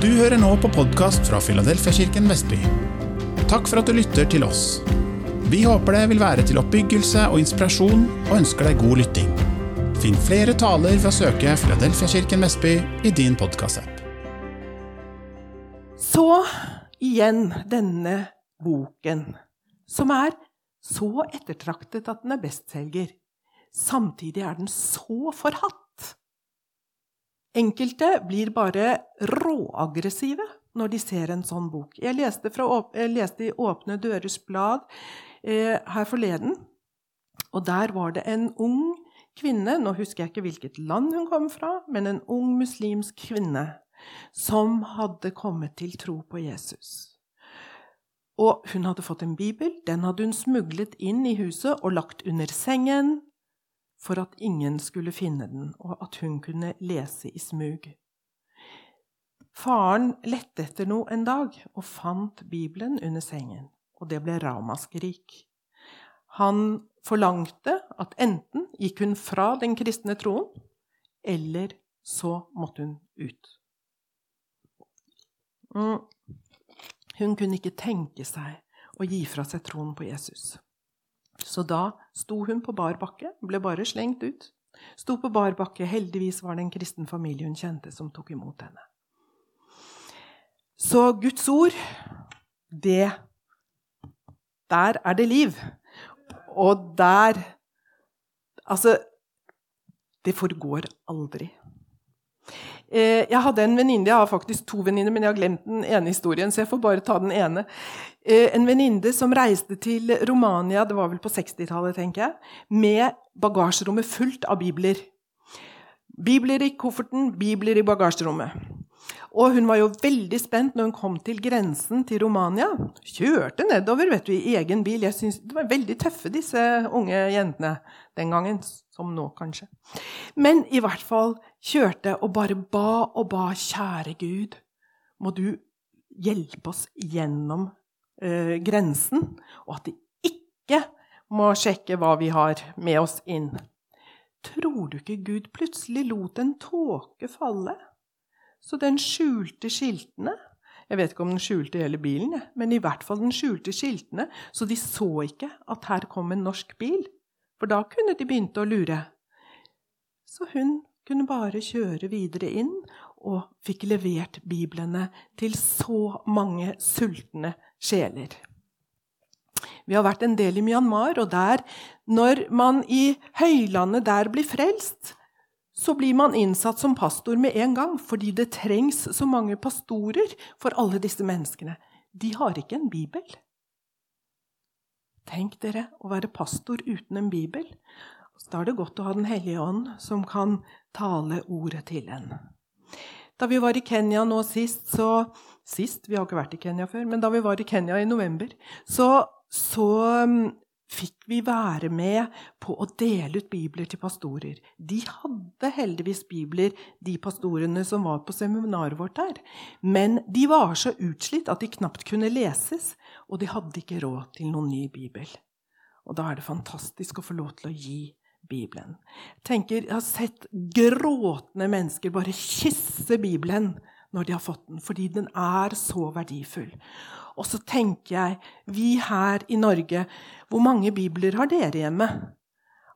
Du hører nå på podkast fra Filadelfiakirken Vestby. Takk for at du lytter til oss. Vi håper det vil være til oppbyggelse og inspirasjon, og ønsker deg god lytting. Finn flere taler ved å søke Filadelfiakirken Vestby i din podkastapp. Så igjen denne boken, som er så ettertraktet at den er bestselger. Samtidig er den så forhatt. Enkelte blir bare råaggressive når de ser en sånn bok. Jeg leste, fra, jeg leste i Åpne dørers blad eh, her forleden, og der var det en ung kvinne Nå husker jeg ikke hvilket land hun kom fra, men en ung muslimsk kvinne som hadde kommet til tro på Jesus. Og hun hadde fått en bibel. Den hadde hun smuglet inn i huset og lagt under sengen for at ingen skulle finne den, og at hun kunne lese i smug. Faren lette etter noe en dag og fant Bibelen under sengen, og det ble ramaskrik. Han forlangte at enten gikk hun fra den kristne troen, eller så måtte hun ut. Mm. Hun kunne ikke tenke seg å gi fra seg troen på Jesus. Så da sto hun på bar bakke, ble bare slengt ut. Sto på bar bakke. Heldigvis var det en kristen familie hun kjente, som tok imot henne. Så Guds ord, det Der er det liv. Og der Altså, det forgår aldri. Eh, jeg hadde en venninne, jeg har faktisk to venninner, men jeg har glemt den ene historien. så jeg får bare ta den ene. Eh, en venninne som reiste til Romania, det var vel på 60-tallet, tenker jeg, med bagasjerommet fullt av bibler. Bibler i kofferten, bibler i bagasjerommet. Og hun var jo veldig spent når hun kom til grensen til Romania. Kjørte nedover vet du, i egen bil. Jeg synes De var veldig tøffe, disse unge jentene den gangen. Som nå, kanskje. Men i hvert fall kjørte og bare ba og ba. Kjære Gud, må du hjelpe oss gjennom eh, grensen, og at de ikke må sjekke hva vi har med oss inn. Tror du ikke Gud plutselig lot en tåke falle? Så den skjulte skiltene. Jeg vet ikke om den skjulte hele bilen, men i hvert fall den skjulte skiltene, så de så ikke at her kom en norsk bil. For da kunne de begynt å lure. Så hun kunne bare kjøre videre inn og fikk levert biblene til så mange sultne sjeler. Vi har vært en del i Myanmar, og der, når man i høylandet der blir frelst, så blir man innsatt som pastor med en gang, fordi det trengs så mange pastorer for alle disse menneskene. De har ikke en bibel. Tenk dere å være pastor uten en bibel. Da er det godt å ha Den hellige ånd, som kan tale ordet til en. Da vi var i Kenya nå sist, så Sist, vi har ikke vært i Kenya før, men da vi var i Kenya i november, så, så fikk vi være med på å dele ut bibler til pastorer. De hadde heldigvis bibler, de pastorene som var på seminaret vårt der. Men de var så utslitt at de knapt kunne leses, og de hadde ikke råd til noen ny bibel. Og da er det fantastisk å få lov til å gi Bibelen. Jeg, tenker, jeg har sett gråtende mennesker bare kysse Bibelen når de har fått den, fordi den er så verdifull. Og så tenker jeg, vi her i Norge, hvor mange bibler har dere hjemme?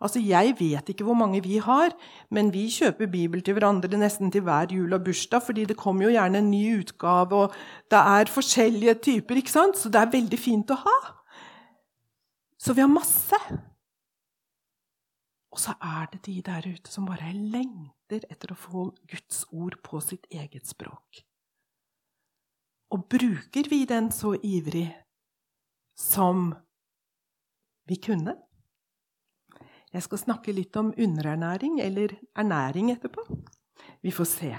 Altså, Jeg vet ikke hvor mange vi har, men vi kjøper bibel til hverandre nesten til hver jul og bursdag, fordi det kommer jo gjerne en ny utgave, og det er forskjellige typer, ikke sant? så det er veldig fint å ha. Så vi har masse. Og så er det de der ute som bare lengter etter å få Guds ord på sitt eget språk. Og bruker vi den så ivrig som vi kunne? Jeg skal snakke litt om underernæring eller ernæring etterpå. Vi får se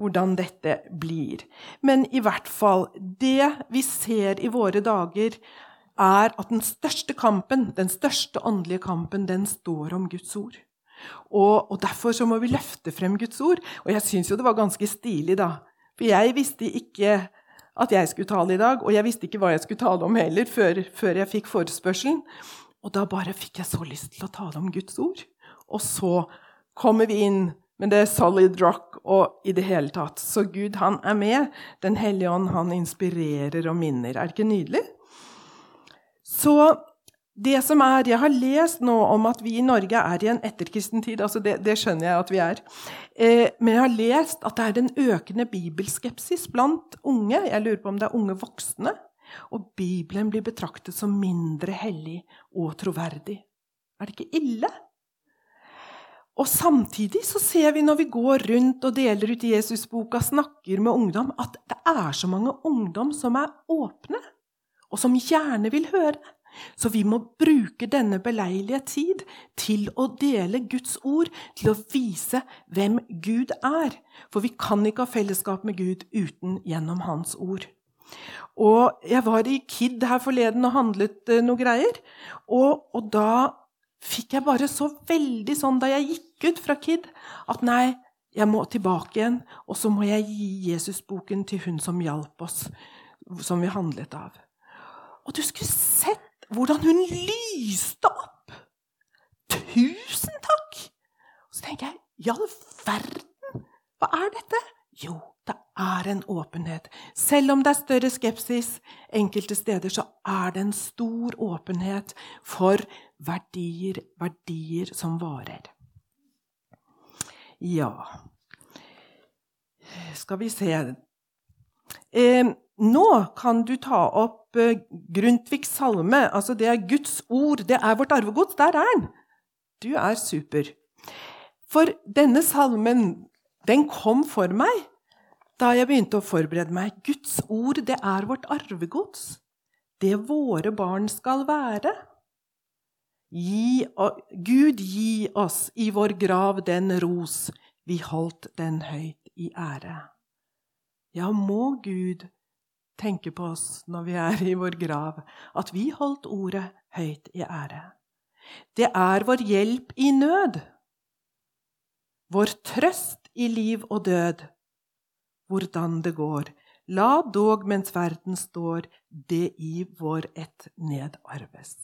hvordan dette blir. Men i hvert fall Det vi ser i våre dager, er at den største kampen, den største åndelige kampen, den står om Guds ord. Og, og Derfor så må vi løfte frem Guds ord. Og jeg syns jo det var ganske stilig, da. For jeg visste ikke at jeg skulle tale i dag, og jeg visste ikke hva jeg skulle tale om heller, før, før jeg fikk forespørselen. Og da bare fikk jeg så lyst til å tale om Guds ord. Og så kommer vi inn med det solid rock og i det hele tatt. Så Gud, han er med. Den hellige ånd, han inspirerer og minner. Er det ikke nydelig? Så det som er, Jeg har lest nå om at vi i Norge er i en etterkristen tid. altså det, det, skjønner jeg at vi er. Eh, men jeg har lest at det er en økende bibelskepsis blant unge. Jeg lurer på om det er unge voksne. Og Bibelen blir betraktet som mindre hellig og troverdig. Er det ikke ille? Og Samtidig så ser vi når vi går rundt og deler ut Jesusboka, snakker med ungdom, at det er så mange ungdom som er åpne, og som gjerne vil høre. Så vi må bruke denne beleilige tid til å dele Guds ord, til å vise hvem Gud er. For vi kan ikke ha fellesskap med Gud uten gjennom Hans ord. Og jeg var i Kid her forleden og handlet uh, noe greier. Og, og, da fikk jeg bare så veldig sånn da jeg gikk ut fra Kid, at nei, jeg må tilbake igjen, og så må jeg gi Jesusboken til hun som hjalp oss, som vi handlet av. Og du skulle sett hvordan hun lyste opp! Tusen takk! Så tenker jeg, i all verden, hva er dette? Jo, det er en åpenhet. Selv om det er større skepsis enkelte steder, så er det en stor åpenhet for verdier, verdier som varer. Ja Skal vi se eh, Nå kan du ta opp Eh, Grundtvigs salme. Altså, det er Guds ord. Det er vårt arvegods. Der er den! Du er super. For denne salmen, den kom for meg da jeg begynte å forberede meg. Guds ord, det er vårt arvegods. Det våre barn skal være. Gi, Gud gi oss i vår grav den ros, vi holdt den høyt i ære. Ja, må Gud tenke på oss når vi er i vår grav, at vi holdt ordet høyt i ære. Det er vår hjelp i nød, vår trøst i liv og død. Hvordan det går, la dog mens verden står, det i vår ett nedarves.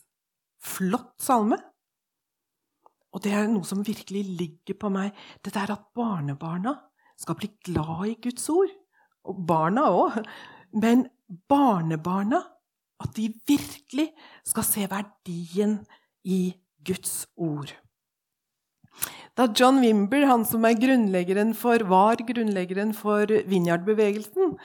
Flott salme! Og det er noe som virkelig ligger på meg, det er at barnebarna skal bli glad i Guds ord. Og barna òg. Men barnebarna, at de virkelig skal se verdien i Guds ord. Da John Wimber, han som grunnleggeren for, var grunnleggeren for Vinjard-bevegelsen,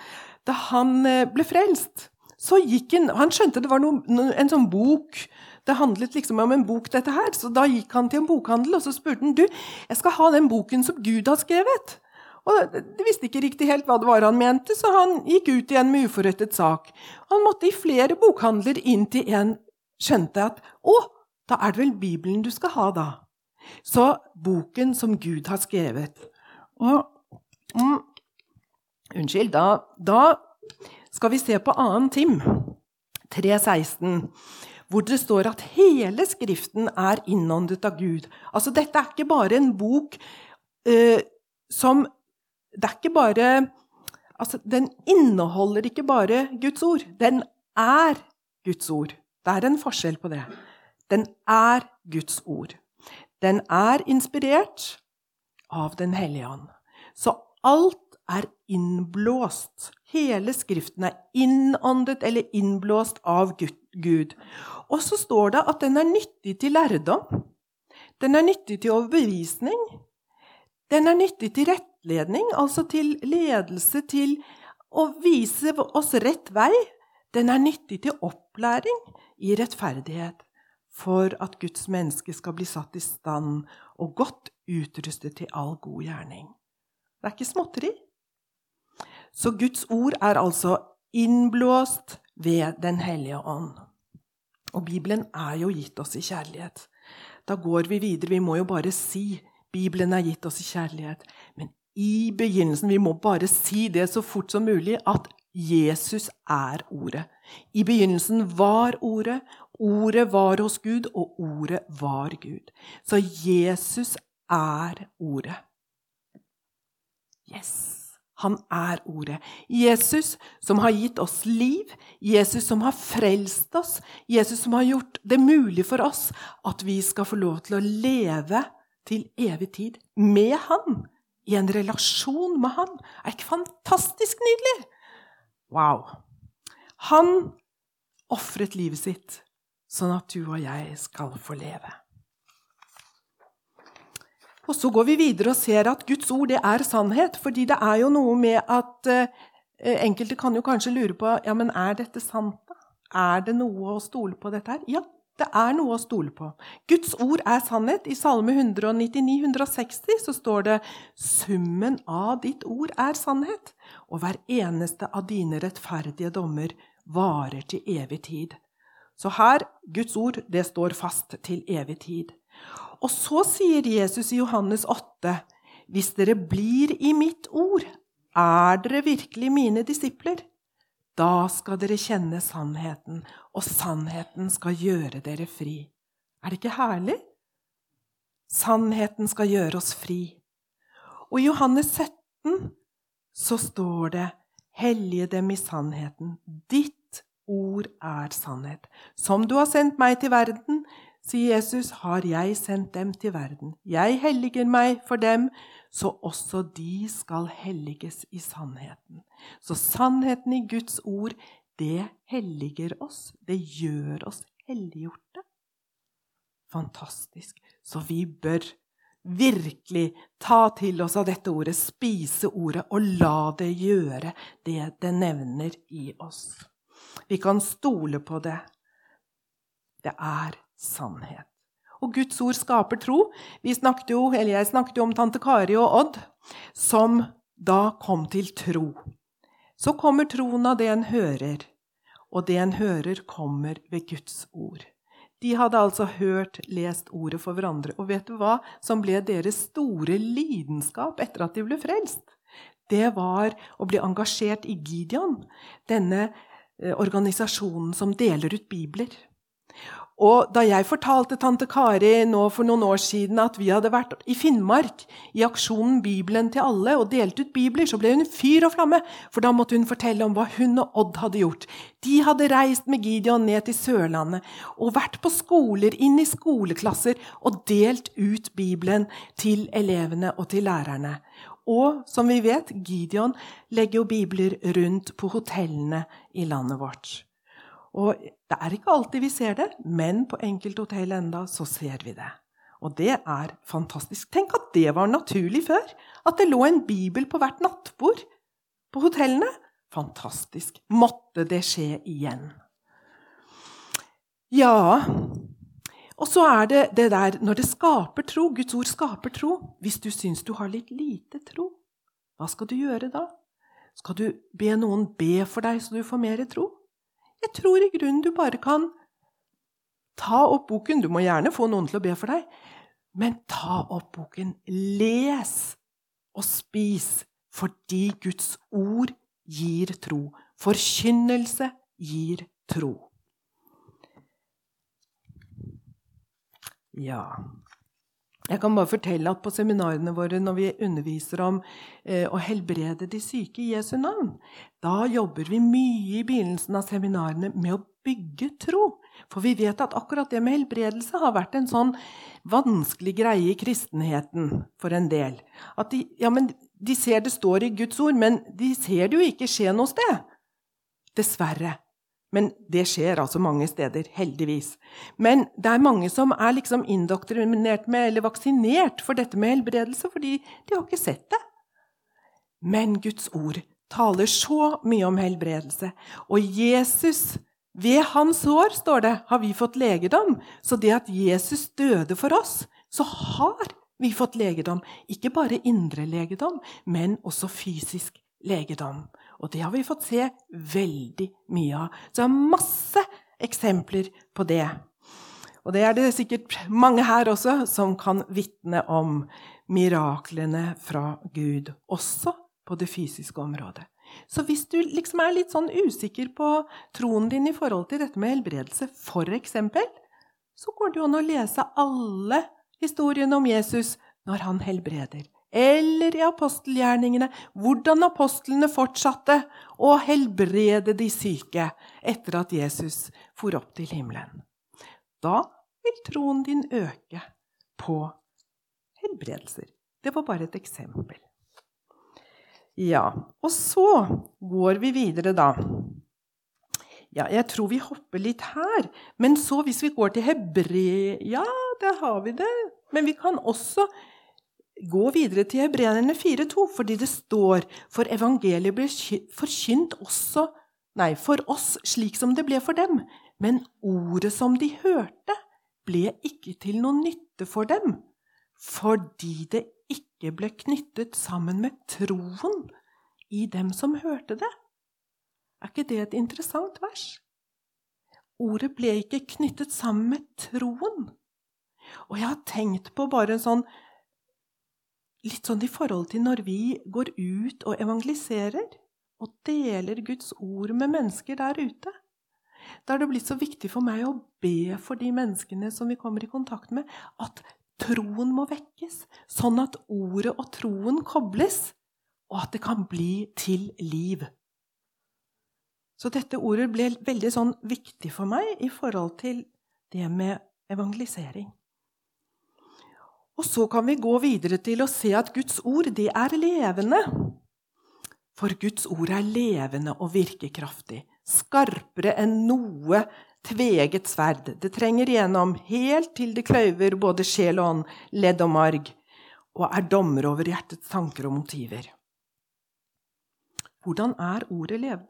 da han eh, ble frelst, så gikk han Han skjønte det var noe, en sånn bok det handlet liksom om en bok, dette her. Så da gikk han til en bokhandel og så spurte han, du, jeg skal ha den boken som Gud har skrevet. Og De visste ikke riktig helt hva det var han mente, så han gikk ut igjen med uforrettet sak. Han måtte i flere bokhandler inn til en skjønte at å, da er det vel Bibelen du skal ha, da. Så boken som Gud har skrevet. Og mm, Unnskyld. Da, da skal vi se på annen Tim 3.16 hvor det står at hele Skriften er innåndet av Gud. Altså, Dette er ikke bare en bok eh, som det er ikke bare Altså, den inneholder ikke bare Guds ord. Den er Guds ord. Det er en forskjell på det. Den er Guds ord. Den er inspirert av Den hellige ånd. Så alt er innblåst. Hele Skriften er innåndet eller innblåst av Gud. Og så står det at den er nyttig til lærdom. Den er nyttig til overbevisning. Den er nyttig til rett rettledning, altså til ledelse, til å vise oss rett vei. Den er nyttig til opplæring i rettferdighet, for at Guds menneske skal bli satt i stand og godt utrustet til all god gjerning. Det er ikke småtteri. Så Guds ord er altså innblåst ved Den hellige ånd. Og Bibelen er jo gitt oss i kjærlighet. Da går vi videre. Vi må jo bare si Bibelen er gitt oss i kjærlighet. Men i begynnelsen Vi må bare si det så fort som mulig at Jesus er Ordet. I begynnelsen var Ordet, Ordet var hos Gud, og Ordet var Gud. Så Jesus er Ordet. Yes! Han er Ordet. Jesus som har gitt oss liv, Jesus som har frelst oss, Jesus som har gjort det mulig for oss at vi skal få lov til å leve til evig tid med Han i en relasjon med han. Er ikke fantastisk nydelig? Wow. Han ofret livet sitt sånn at du og jeg skal få leve. Og Så går vi videre og ser at Guds ord er sannhet. fordi det er jo noe med at eh, Enkelte kan jo kanskje lure på ja, men er dette sant. da? Er det noe å stole på dette her? Ja, det er noe å stole på. Guds ord er sannhet. I Salme 199-160 så står det summen av ditt ord er sannhet, og hver eneste av dine rettferdige dommer varer til evig tid. Så her, Guds ord, det står fast til evig tid. Og så sier Jesus i Johannes 8.: Hvis dere blir i mitt ord, er dere virkelig mine disipler. Da skal dere kjenne sannheten, og sannheten skal gjøre dere fri. Er det ikke herlig? Sannheten skal gjøre oss fri. Og i Johannes 17 så står det Hellige dem i sannheten. Ditt ord er sannhet. Som du har sendt meg til verden, sier Jesus, har jeg sendt dem til verden. Jeg helliger meg for dem, så også de skal helliges i sannheten. Så sannheten i Guds ord, det helliger oss. Det gjør oss helliggjorte. Fantastisk. Så vi bør virkelig ta til oss av dette ordet, spise ordet, og la det gjøre det det nevner i oss. Vi kan stole på det. Det er sannhet. Og Guds ord skaper tro. Snakket jo, jeg snakket jo om tante Kari og Odd, som da kom til tro. Så kommer troen av det en hører, og det en hører, kommer ved Guds ord. De hadde altså hørt, lest ordet for hverandre. Og vet du hva som ble deres store lidenskap etter at de ble frelst? Det var å bli engasjert i Gideon, denne eh, organisasjonen som deler ut bibler. Og da jeg fortalte tante Kari nå for noen år siden at vi hadde vært i Finnmark i aksjonen Bibelen til alle og delt ut bibler, så ble hun fyr og flamme, for da måtte hun fortelle om hva hun og Odd hadde gjort. De hadde reist med Gideon ned til Sørlandet og vært på skoler, inn i skoleklasser og delt ut Bibelen til elevene og til lærerne. Og som vi vet, Gideon legger jo bibler rundt på hotellene i landet vårt. Og det er ikke alltid vi ser det, men på enkelte hotell enda så ser vi det. Og det er fantastisk. Tenk at det var naturlig før. At det lå en bibel på hvert nattbord på hotellene. Fantastisk. Måtte det skje igjen. Ja Og så er det det der når det skaper tro. Guds ord skaper tro. Hvis du syns du har litt lite tro, hva skal du gjøre da? Skal du be noen be for deg så du får mer tro? Jeg tror i grunnen du bare kan ta opp boken. Du må gjerne få noen til å be for deg, men ta opp boken. Les og spis, fordi Guds ord gir tro. Forkynnelse gir tro. Ja jeg kan bare fortelle at På seminarene våre når vi underviser om eh, å helbrede de syke i Jesu navn, da jobber vi mye i begynnelsen av seminarene med å bygge tro. For vi vet at akkurat det med helbredelse har vært en sånn vanskelig greie i kristenheten for en del. At de, ja, de ser det står i Guds ord, men de ser det jo ikke skje noe sted. Dessverre. Men det skjer altså mange steder, heldigvis. Men det er mange som er liksom indoktrinert med eller vaksinert for dette med helbredelse, fordi de har ikke sett det. Men Guds ord taler så mye om helbredelse. Og Jesus, ved hans hår, står det, har vi fått legedom. Så det at Jesus døde for oss, så har vi fått legedom. Ikke bare indre legedom, men også fysisk legedom. Og det har vi fått se veldig mye av. Så det er masse eksempler på det. Og det er det sikkert mange her også som kan vitne om miraklene fra Gud, også på det fysiske området. Så hvis du liksom er litt sånn usikker på troen din i forhold til dette med helbredelse, f.eks., så går det jo an å lese alle historiene om Jesus når han helbreder eller i apostelgjerningene hvordan apostlene fortsatte å helbrede de syke etter at Jesus for opp til himmelen. Da vil troen din øke på helbredelser. Det var bare et eksempel. Ja, og så går vi videre, da. Ja, jeg tror vi hopper litt her. Men så, hvis vi går til Hebrea Ja, der har vi det. Men vi kan også gå videre til Hebreerne 4,2, fordi det står For evangeliet ble forkynt også Nei, for oss slik som det ble for dem. Men ordet som de hørte, ble ikke til noen nytte for dem, fordi det ikke ble knyttet sammen med troen i dem som hørte det. Er ikke det et interessant vers? Ordet ble ikke knyttet sammen med troen. Og jeg har tenkt på bare en sånn Litt sånn i forhold til når vi går ut og evangeliserer og deler Guds ord med mennesker der ute. Da er det blitt så viktig for meg å be for de menneskene som vi kommer i kontakt med, at troen må vekkes, sånn at ordet og troen kobles, og at det kan bli til liv. Så dette ordet ble veldig sånn viktig for meg i forhold til det med evangelisering. Og så kan vi gå videre til å se at Guds ord, det er levende. For Guds ord er levende og virkekraftig, skarpere enn noe tveget sverd. Det trenger igjennom helt til det kløyver både sjel og ånd, ledd og marg, og er dommer over hjertets tanker og motiver. Hvordan er ordet levende?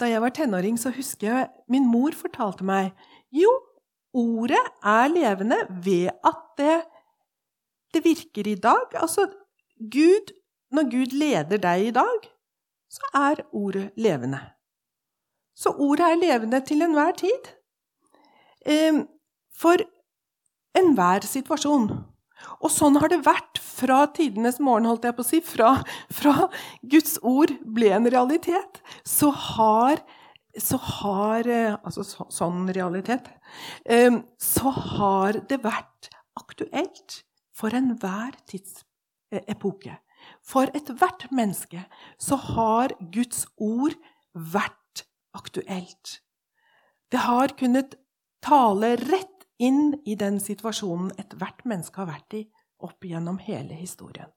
Da jeg var tenåring, så husker jeg min mor fortalte meg jo, ordet er levende ved at det, det virker i dag. Altså, Gud, når Gud leder deg i dag, så er ordet levende. Så ordet er levende til enhver tid. Ehm, for enhver situasjon. Og sånn har det vært fra tidenes morgen, holdt jeg på å si. Fra, fra Guds ord ble en realitet, så har, så har eh, Altså så, sånn realitet. Um, så har det vært aktuelt for enhver tidsepoke. For ethvert menneske så har Guds ord vært aktuelt. Det har kunnet tale rett inn i den situasjonen ethvert menneske har vært i opp gjennom hele historien.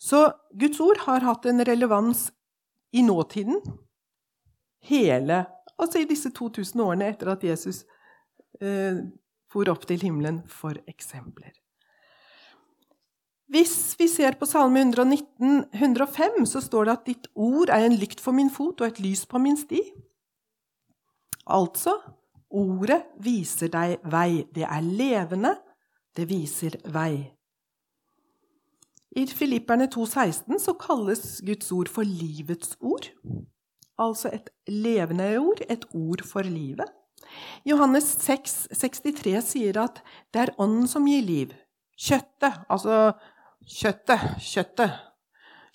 Så Guds ord har hatt en relevans i nåtiden. Hele, altså i disse 2000 årene etter at Jesus eh, for opp til himmelen, for eksempler. Hvis vi ser på Salme 119, 105, så står det at 'ditt ord er en lykt for min fot og et lys på min sti'. Altså ordet viser deg vei. Det er levende, det viser vei. I Filipperne 2,16 så kalles Guds ord for livets ord. Altså et levende ord, et ord for livet. Johannes 6, 63 sier at det er ånden som gir liv. Kjøttet, altså Kjøttet, kjøttet,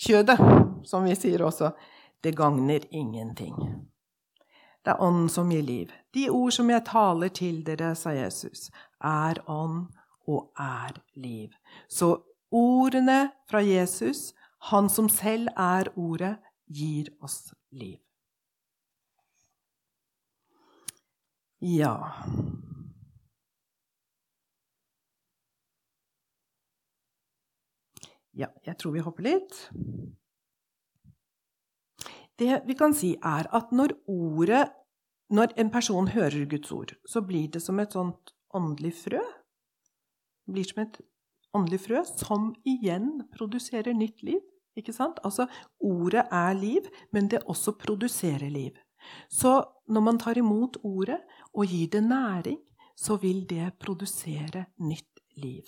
kjødet, som vi sier også, det gagner ingenting. Det er ånden som gir liv. De ord som jeg taler til dere, sa Jesus, er ånd og er liv. Så ordene fra Jesus, han som selv er ordet, gir oss liv. Ja Ja, jeg tror vi hopper litt. Det vi kan si, er at når ordet Når en person hører Guds ord, så blir det som et sånt åndelig frø. Det blir som et åndelig frø som igjen produserer nytt liv. Ikke sant? Altså, ordet er liv, men det også produserer liv. Så når man tar imot ordet og gir det næring, så vil det produsere nytt liv.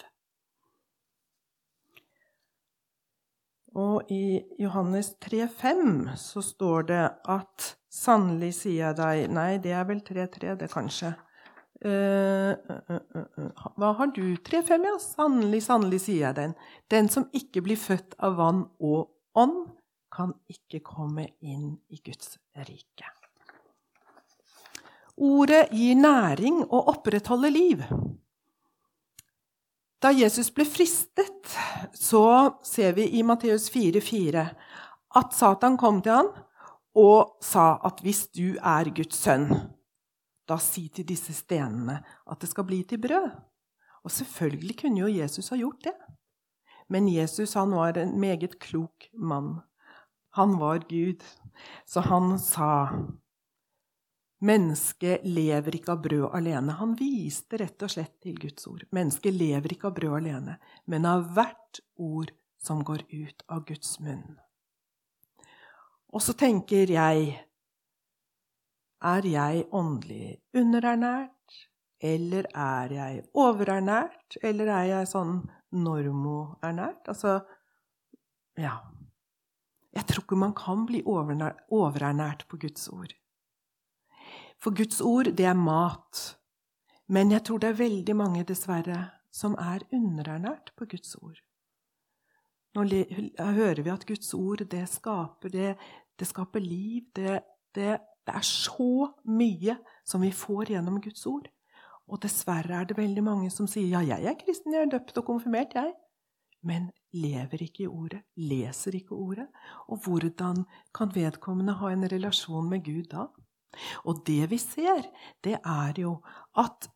Og i Johannes 3,5 så står det at sannelig sier jeg deg Nei, det er vel 3,3, det, kanskje. Uh, uh, uh, Hva har du? 3,5, ja. Sannelig, sannelig sier jeg den. Den som ikke blir født av vann og ånd, kan ikke komme inn i Guds rike. Ordet gir næring og opprettholder liv. Da Jesus ble fristet, så ser vi i Matteus 4,4 at Satan kom til ham og sa at hvis du er Guds sønn, da si til disse stenene at det skal bli til brød. Og selvfølgelig kunne jo Jesus ha gjort det. Men Jesus han var en meget klok mann. Han var Gud. Så han sa Mennesket lever ikke av brød alene. Han viste rett og slett til Guds ord. Mennesket lever ikke av brød alene, men av hvert ord som går ut av Guds munn. Og så tenker jeg Er jeg åndelig underernært? Eller er jeg overernært? Eller er jeg sånn normoernært? Altså Ja. Jeg tror ikke man kan bli overernært på Guds ord. For Guds ord, det er mat. Men jeg tror det er veldig mange, dessverre, som er underernært på Guds ord. Nå hører vi at Guds ord, det skaper, det, det skaper liv. Det, det, det er så mye som vi får gjennom Guds ord. Og dessverre er det veldig mange som sier ja, jeg er kristen, jeg er døpt og konfirmert, jeg. Men lever ikke i ordet, leser ikke ordet. Og hvordan kan vedkommende ha en relasjon med Gud da? Og det vi ser, det er jo at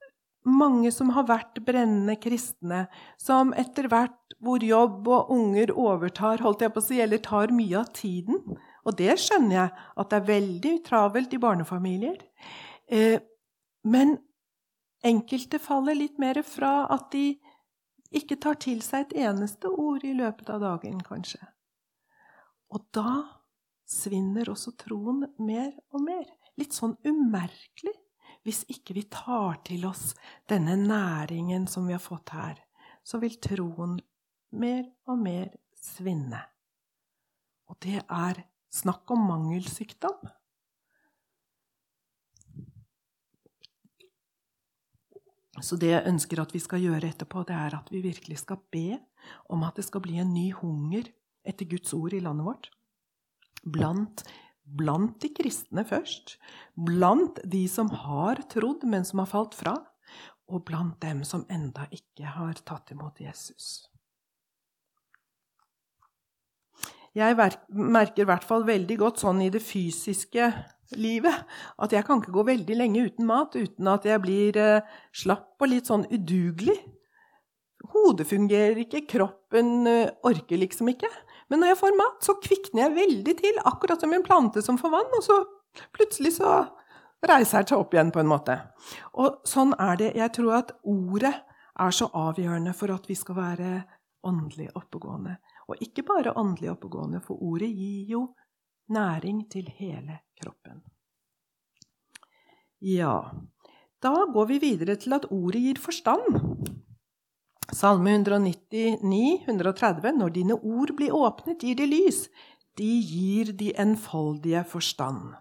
mange som har vært brennende kristne, som etter hvert hvor jobb og unger overtar, holdt jeg på å si, eller tar mye av tiden Og det skjønner jeg, at det er veldig travelt i barnefamilier. Eh, men enkelte faller litt mer fra at de ikke tar til seg et eneste ord i løpet av dagen, kanskje. Og da svinner også troen mer og mer litt sånn umerkelig hvis ikke vi tar til oss denne næringen som vi har fått her. Så vil troen mer og mer svinne. Og det er snakk om mangelsykdom. Så det jeg ønsker at vi skal gjøre etterpå, det er at vi virkelig skal be om at det skal bli en ny hunger etter Guds ord i landet vårt. Blant blant de kristne først, blant de som har trodd, men som har falt fra, og blant dem som enda ikke har tatt imot Jesus. Jeg merker i hvert fall veldig godt sånn i det fysiske livet at jeg kan ikke gå veldig lenge uten mat uten at jeg blir eh, slapp og litt sånn udugelig. Hodet fungerer ikke, kroppen eh, orker liksom ikke. Men når jeg får mat, så kvikner jeg veldig til, akkurat som en plante som får vann. Og så plutselig så reiser jeg seg opp igjen, på en måte. Og sånn er det. Jeg tror at ordet er så avgjørende for at vi skal være åndelig oppegående. Og ikke bare åndelig oppegående, for ordet gir jo næring til hele kroppen. Ja, da går vi videre til at ordet gir forstand. Salme 199, 130. Når dine ord blir åpnet, gir de lys. De gir de enfoldige forstand.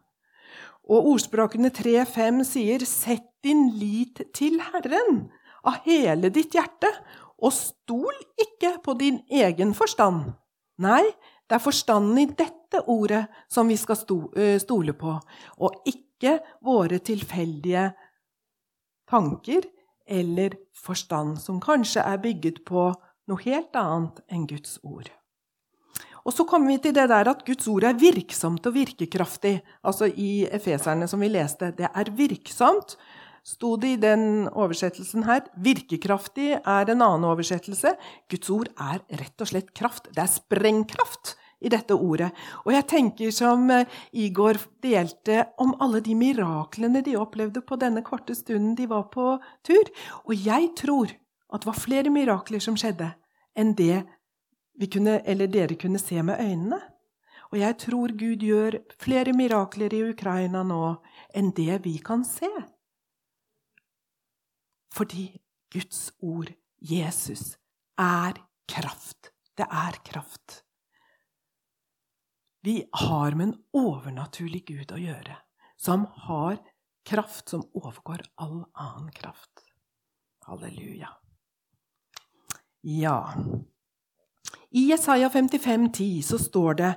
Og ordspråkene 3.5 sier, Sett din lit til Herren av hele ditt hjerte, og stol ikke på din egen forstand. Nei, det er forstanden i dette ordet som vi skal stole på, og ikke våre tilfeldige tanker eller forstand, som kanskje er bygget på noe helt annet enn Guds ord. Og så kommer vi til det der at Guds ord er virksomt og virkekraftig. Altså i Efeserne, som vi leste. Det er virksomt, sto det i den oversettelsen her. Virkekraftig er en annen oversettelse. Guds ord er rett og slett kraft. Det er sprengkraft i dette ordet. Og jeg tenker som eh, Igor delte om alle de miraklene de opplevde på denne korte stunden de var på tur. Og jeg tror at det var flere mirakler som skjedde, enn det kunne, dere kunne se med øynene. Og jeg tror Gud gjør flere mirakler i Ukraina nå enn det vi kan se. Fordi Guds ord, Jesus, er kraft. Det er kraft. Vi har med en overnaturlig Gud å gjøre, som har kraft som overgår all annen kraft. Halleluja. Ja I Jesaja 55, 10 så står det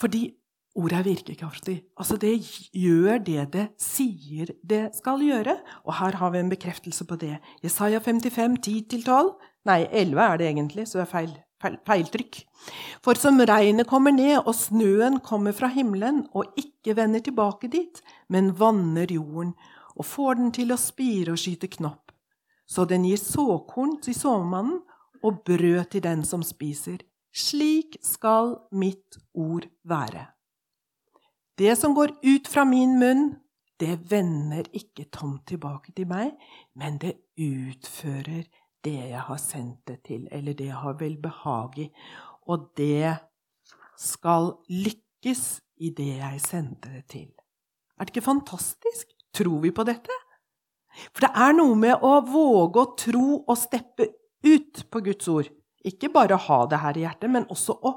fordi ordet er virkekraftig. Altså, det gjør det det sier det skal gjøre. Og her har vi en bekreftelse på det. Jesaja 55, 10-12. Nei, 11 er det egentlig, så det er feil feiltrykk. For som regnet kommer ned og snøen kommer fra himmelen og ikke vender tilbake dit, men vanner jorden og får den til å spire og skyte knopp, så den gir såkorn til såmannen og brød til den som spiser. Slik skal mitt ord være. Det som går ut fra min munn, det vender ikke tomt tilbake til meg, men det utfører det jeg har sendt det til, eller det jeg har velbehag i. Og det skal lykkes i det jeg sendte det til. Er det ikke fantastisk? Tror vi på dette? For det er noe med å våge å tro og steppe ut på Guds ord. Ikke bare ha det her i hjertet, men også å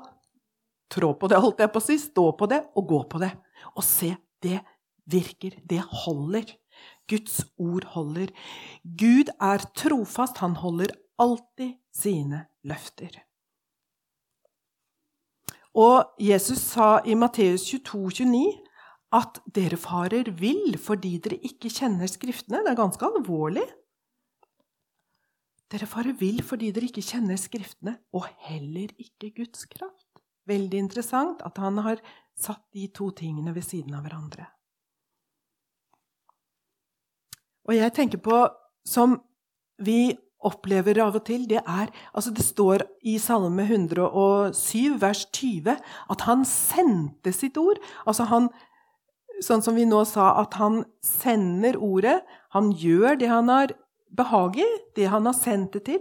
trå på det, holdt jeg på å si, stå på det og gå på det. Og se, det virker. Det holder. Guds ord holder. Gud er trofast. Han holder alltid sine løfter. Og Jesus sa i Matteus 22, 29 at dere farer vill fordi dere ikke kjenner Skriftene. Det er ganske alvorlig. Dere farer vill fordi dere ikke kjenner Skriftene, og heller ikke Guds kraft. Veldig interessant at han har satt de to tingene ved siden av hverandre. Og jeg tenker på, som vi opplever av og til, det er altså Det står i Salme 107, vers 20, at han sendte sitt ord. Altså han Sånn som vi nå sa, at han sender ordet. Han gjør det han har behag i, det han har sendt det til.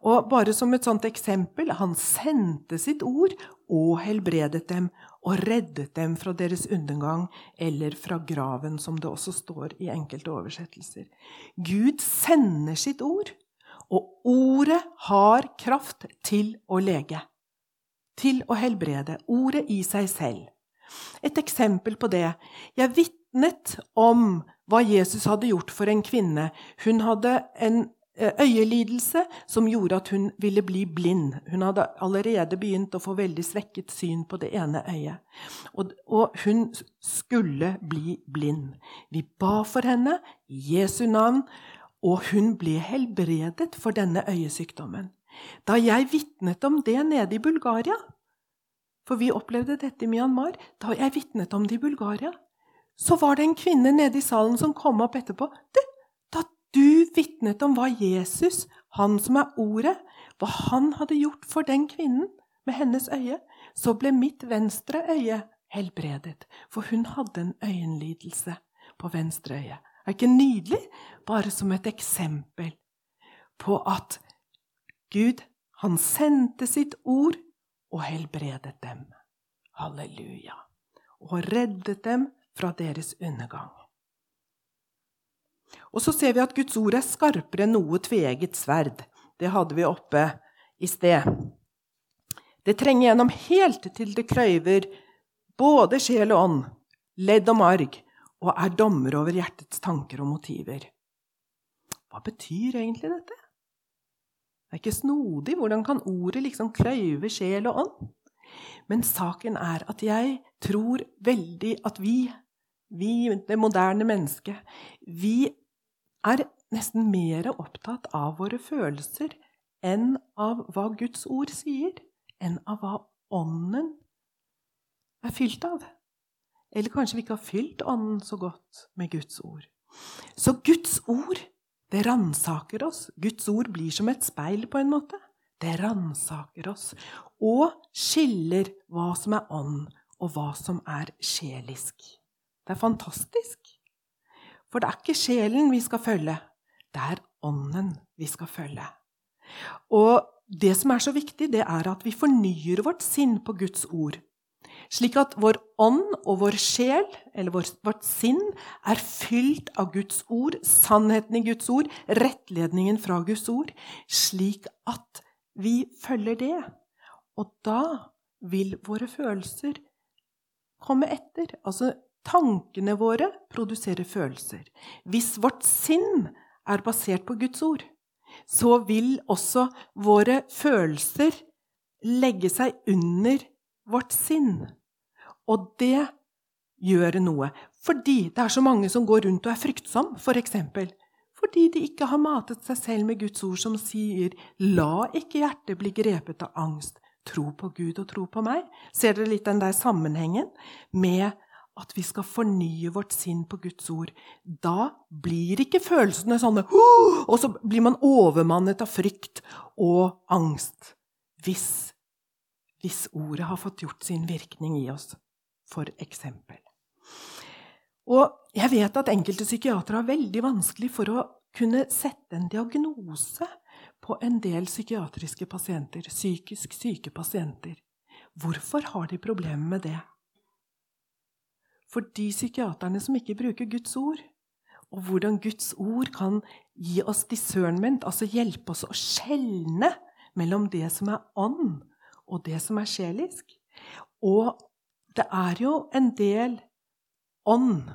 Og bare som et sånt eksempel han sendte sitt ord og helbredet dem og reddet dem fra deres undergang eller fra graven, som det også står i enkelte oversettelser. Gud sender sitt ord, og ordet har kraft til å lege. Til å helbrede. Ordet i seg selv. Et eksempel på det. Jeg vitnet om hva Jesus hadde gjort for en kvinne. Hun hadde en øyelidelse som gjorde at hun ville bli blind. Hun hadde allerede begynt å få veldig svekket syn på det ene øyet. Og, og hun skulle bli blind. Vi ba for henne i Jesu navn, og hun ble helbredet for denne øyesykdommen. Da jeg vitnet om det nede i Bulgaria For vi opplevde dette i Myanmar. Da jeg vitnet om det i Bulgaria, så var det en kvinne nede i salen som kom opp etterpå. Du, du vitnet om hva Jesus, han som er Ordet, hva han hadde gjort for den kvinnen med hennes øye. Så ble mitt venstre øye helbredet, for hun hadde en øyenlidelse på venstre øye. Er ikke nydelig? Bare som et eksempel på at Gud, han sendte sitt ord og helbredet dem. Halleluja. Og reddet dem fra deres undergang. Og så ser vi at Guds ord er skarpere enn noe tveegget sverd. Det hadde vi oppe i sted. Det trenger gjennom helt til det krøyver både sjel og ånd, ledd og marg, og er dommer over hjertets tanker og motiver. Hva betyr egentlig dette? Det er ikke snodig. Hvordan kan ordet liksom kløyve sjel og ånd? Men saken er at jeg tror veldig at vi, vi, det moderne mennesket, vi er nesten mer opptatt av våre følelser enn av hva Guds ord sier, enn av hva Ånden er fylt av. Eller kanskje vi ikke har fylt Ånden så godt med Guds ord. Så Guds ord, det ransaker oss. Guds ord blir som et speil, på en måte. Det ransaker oss og skiller hva som er ånd, og hva som er sjelisk. Det er fantastisk. For det er ikke sjelen vi skal følge, det er ånden vi skal følge. Og det som er så viktig, det er at vi fornyer vårt sinn på Guds ord. Slik at vår ånd og vår sjel, eller vårt sinn, er fylt av Guds ord, sannheten i Guds ord, rettledningen fra Guds ord, slik at vi følger det. Og da vil våre følelser komme etter. Altså Tankene våre produserer følelser. Hvis vårt sinn er basert på Guds ord, så vil også våre følelser legge seg under vårt sinn. Og det gjør noe. Fordi det er så mange som går rundt og er fryktsomme, f.eks. For fordi de ikke har matet seg selv med Guds ord, som sier 'La ikke hjertet bli grepet av angst'. Tro på Gud og tro på meg. Ser dere litt den der sammenhengen med at vi skal fornye vårt sinn på Guds ord. Da blir ikke følelsene sånne Og så blir man overmannet av frykt og angst. Hvis, hvis ordet har fått gjort sin virkning i oss, for eksempel. Og jeg vet at enkelte psykiatere har veldig vanskelig for å kunne sette en diagnose på en del psykiatriske pasienter, psykisk syke pasienter. Hvorfor har de problemer med det? For de psykiaterne som ikke bruker Guds ord, og hvordan Guds ord kan gi oss discernment, altså hjelpe oss å skjelne mellom det som er ånd, og det som er sjelisk. Og det er jo en del ånd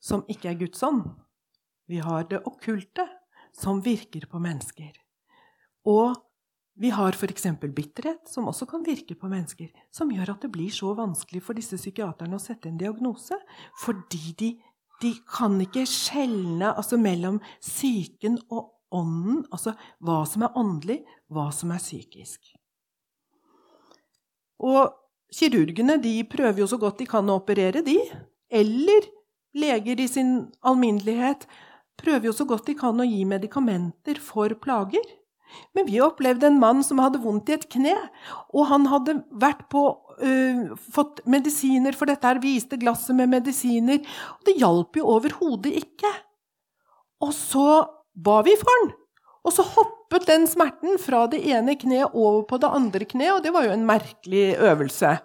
som ikke er Guds ånd. Vi har det okkulte som virker på mennesker. Og vi har f.eks. bitterhet, som også kan virke på mennesker, som gjør at det blir så vanskelig for disse psykiaterne å sette en diagnose. Fordi de, de kan ikke skjelne altså mellom psyken og ånden, altså hva som er åndelig, hva som er psykisk. Og kirurgene de prøver jo så godt de kan å operere, de. Eller leger i sin alminnelighet prøver jo så godt de kan å gi medikamenter for plager. Men vi opplevde en mann som hadde vondt i et kne, og han hadde på, uh, fått medisiner for dette her, viste glasset med medisiner, og det hjalp jo overhodet ikke. Og så ba vi for han, og så hoppet den smerten fra det ene kneet over på det andre kneet, og det var jo en merkelig øvelse.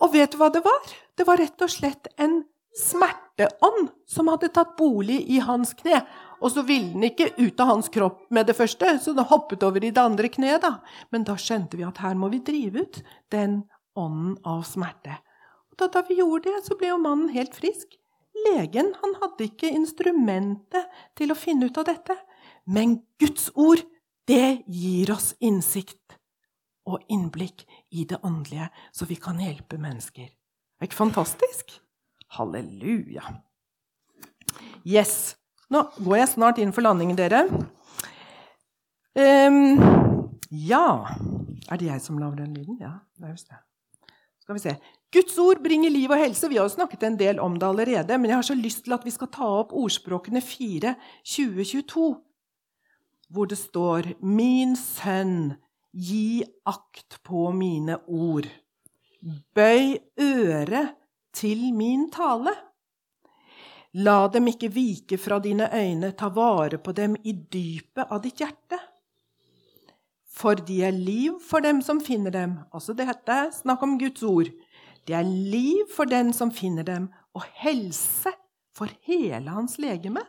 Og vet du hva det var? Det var rett og slett en smerteånd som hadde tatt bolig i hans kne. Og så ville den ikke ut av hans kropp med det første, så den hoppet over i det andre kneet. da. Men da skjønte vi at her må vi drive ut den ånden av smerte. Og da, da vi gjorde det, så ble jo mannen helt frisk. Legen han hadde ikke instrumentet til å finne ut av dette. Men Guds ord, det gir oss innsikt og innblikk i det åndelige, så vi kan hjelpe mennesker. Er ikke fantastisk? Halleluja. Yes. Nå går jeg snart inn for landingen, dere. Um, ja Er det jeg som lager den lyden? Ja, det er visst det. Skal vi se. Guds ord bringer liv og helse. Vi har jo snakket en del om det allerede, men jeg har så lyst til at vi skal ta opp ordspråkene 4, 2022, hvor det står Min sønn, gi akt på mine ord. Bøy øret til min tale. La dem ikke vike fra dine øyne, ta vare på dem i dypet av ditt hjerte. For de er liv for dem som finner dem. Altså dette er snakk om Guds ord. Det er liv for den som finner dem, og helse for hele hans legeme.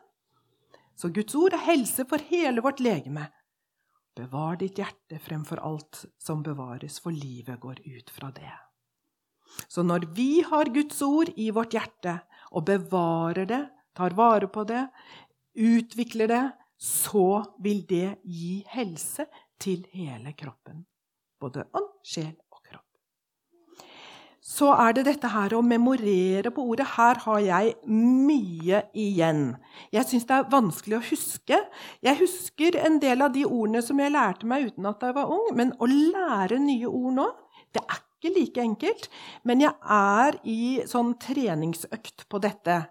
Så Guds ord er helse for hele vårt legeme. Bevar ditt hjerte fremfor alt som bevares, for livet går ut fra det. Så når vi har Guds ord i vårt hjerte og bevarer det, tar vare på det, utvikler det, så vil det gi helse til hele kroppen. Både ånd, sjel og kropp. Så er det dette her å memorere på ordet. Her har jeg mye igjen. Jeg syns det er vanskelig å huske. Jeg husker en del av de ordene som jeg lærte meg uten at jeg var ung, men å lære nye ord nå, det er ikke like enkelt, men jeg er i sånn treningsøkt på dette.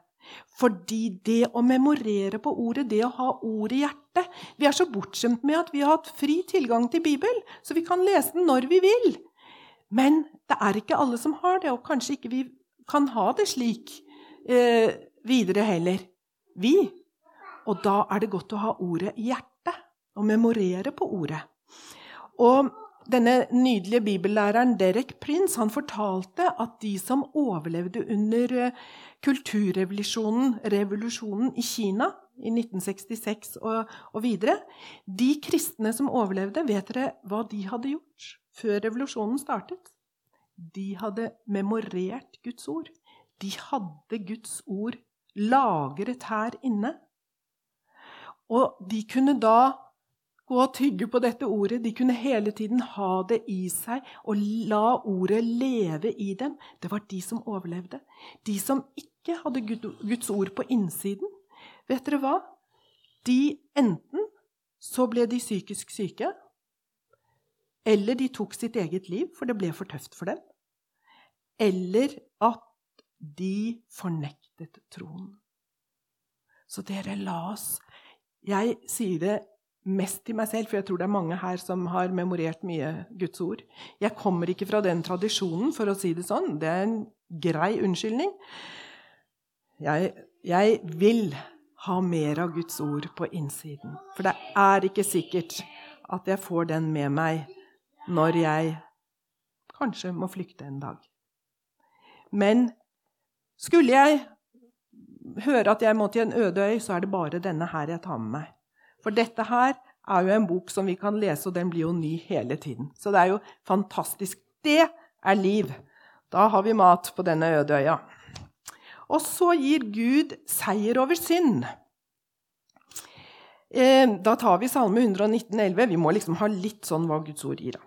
Fordi det å memorere på ordet, det å ha ordet i hjertet Vi er så bortskjemt med at vi har hatt fri tilgang til Bibelen, så vi kan lese den når vi vil. Men det er ikke alle som har det, og kanskje ikke vi kan ha det slik eh, videre heller. Vi. Og da er det godt å ha ordet i hjertet, og memorere på ordet. Og denne nydelige bibellæreren Derek Prince han fortalte at de som overlevde under eh, kulturrevolusjonen revolusjonen i Kina i 1966 og, og, videre De kristne som overlevde, vet dere hva de hadde gjort før revolusjonen startet? De hadde memorert Guds ord. De hadde Guds ord lagret her inne. Og de kunne da gå og tygge på dette ordet. De kunne hele tiden ha det i seg og la ordet leve i dem. Det var de som overlevde. De som ikke hadde Guds ord på innsiden, vet dere hva? De enten så ble de psykisk syke, eller de tok sitt eget liv, for det ble for tøft for dem. eller at de fornektet troen. Så dere, la oss Jeg sier det mest til meg selv, for jeg tror det er mange her som har memorert mye Guds ord. Jeg kommer ikke fra den tradisjonen, for å si det sånn. Det er en grei unnskyldning. Jeg, jeg vil ha mer av Guds ord på innsiden. For det er ikke sikkert at jeg får den med meg når jeg kanskje må flykte en dag. Men skulle jeg høre at jeg må til en øde øy, så er det bare denne her jeg tar med meg. For dette her er jo en bok som vi kan lese, og den blir jo ny hele tiden. Så det er jo fantastisk. Det er liv. Da har vi mat på denne øde øya. Og så gir Gud seier over synd. Eh, da tar vi Salme 119,11. Vi må liksom ha litt sånn hva Guds ord gir.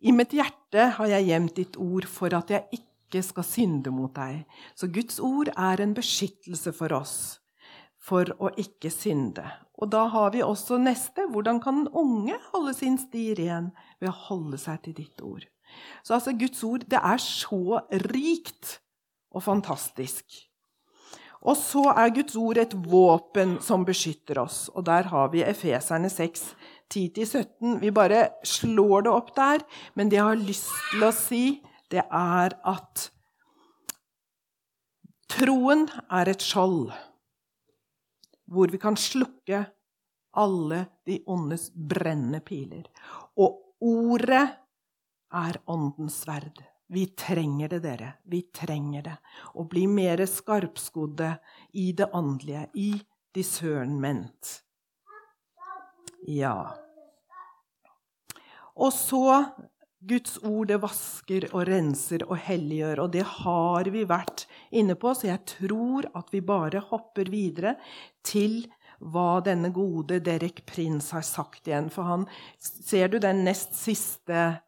I mitt hjerte har jeg gjemt ditt ord for at jeg ikke skal synde mot deg. Så Guds ord er en beskyttelse for oss for å ikke synde. Og da har vi også neste. Hvordan kan den unge holde sin sti ren? Ved å holde seg til ditt ord. Så altså, Guds ord det er så rikt og fantastisk. Og så er Guds ord et våpen som beskytter oss. Og der har vi Efeserne 6, 10-17. Vi bare slår det opp der. Men det jeg har lyst til å si, det er at troen er et skjold hvor vi kan slukke alle de ondes brennende piler. Og ordet er åndens sverd. Vi trenger det, dere. Vi trenger det. Å bli mer skarpskodde i det åndelige, i discernment. Ja. Og så Guds ord det vasker og renser og helliggjør, og det har vi vært inne på, så jeg tror at vi bare hopper videre til hva denne gode Derek Prince har sagt igjen. For han Ser du den nest siste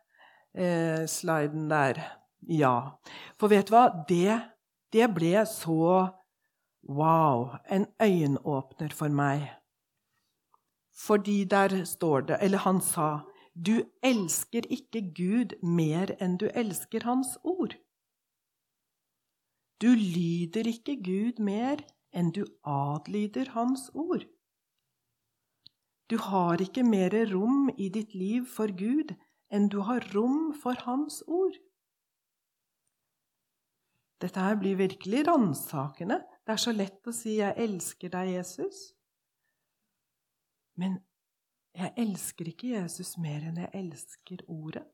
eh, sliden der? Ja. For vet du hva? Det, det ble så Wow! En øyenåpner for meg. Fordi der står det Eller han sa du elsker ikke Gud mer enn du elsker Hans ord. Du lyder ikke Gud mer enn du adlyder Hans ord. Du har ikke mer rom i ditt liv for Gud enn du har rom for Hans ord. Dette her blir virkelig ransakende. Det er så lett å si 'jeg elsker deg, Jesus'. Men jeg elsker ikke Jesus mer enn jeg elsker Ordet.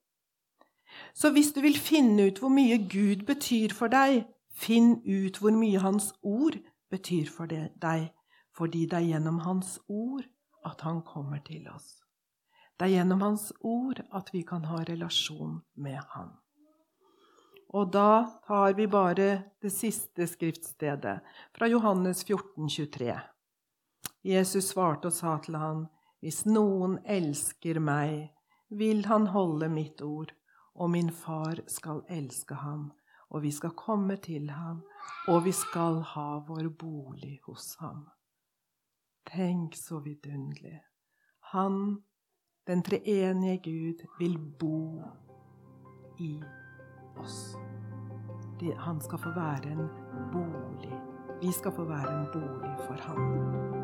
Så hvis du vil finne ut hvor mye Gud betyr for deg, finn ut hvor mye Hans ord betyr for deg, fordi det er gjennom Hans ord at Han kommer til oss. Det er gjennom Hans ord at vi kan ha relasjon med Han. Og da tar vi bare det siste skriftstedet, fra Johannes 14, 23. Jesus svarte og sa til han, hvis noen elsker meg, vil han holde mitt ord, og min far skal elske ham, og vi skal komme til ham, og vi skal ha vår bolig hos ham. Tenk så vidunderlig. Han, den treenige Gud, vil bo i oss. Han skal få være en bolig. Vi skal få være en bolig for ham.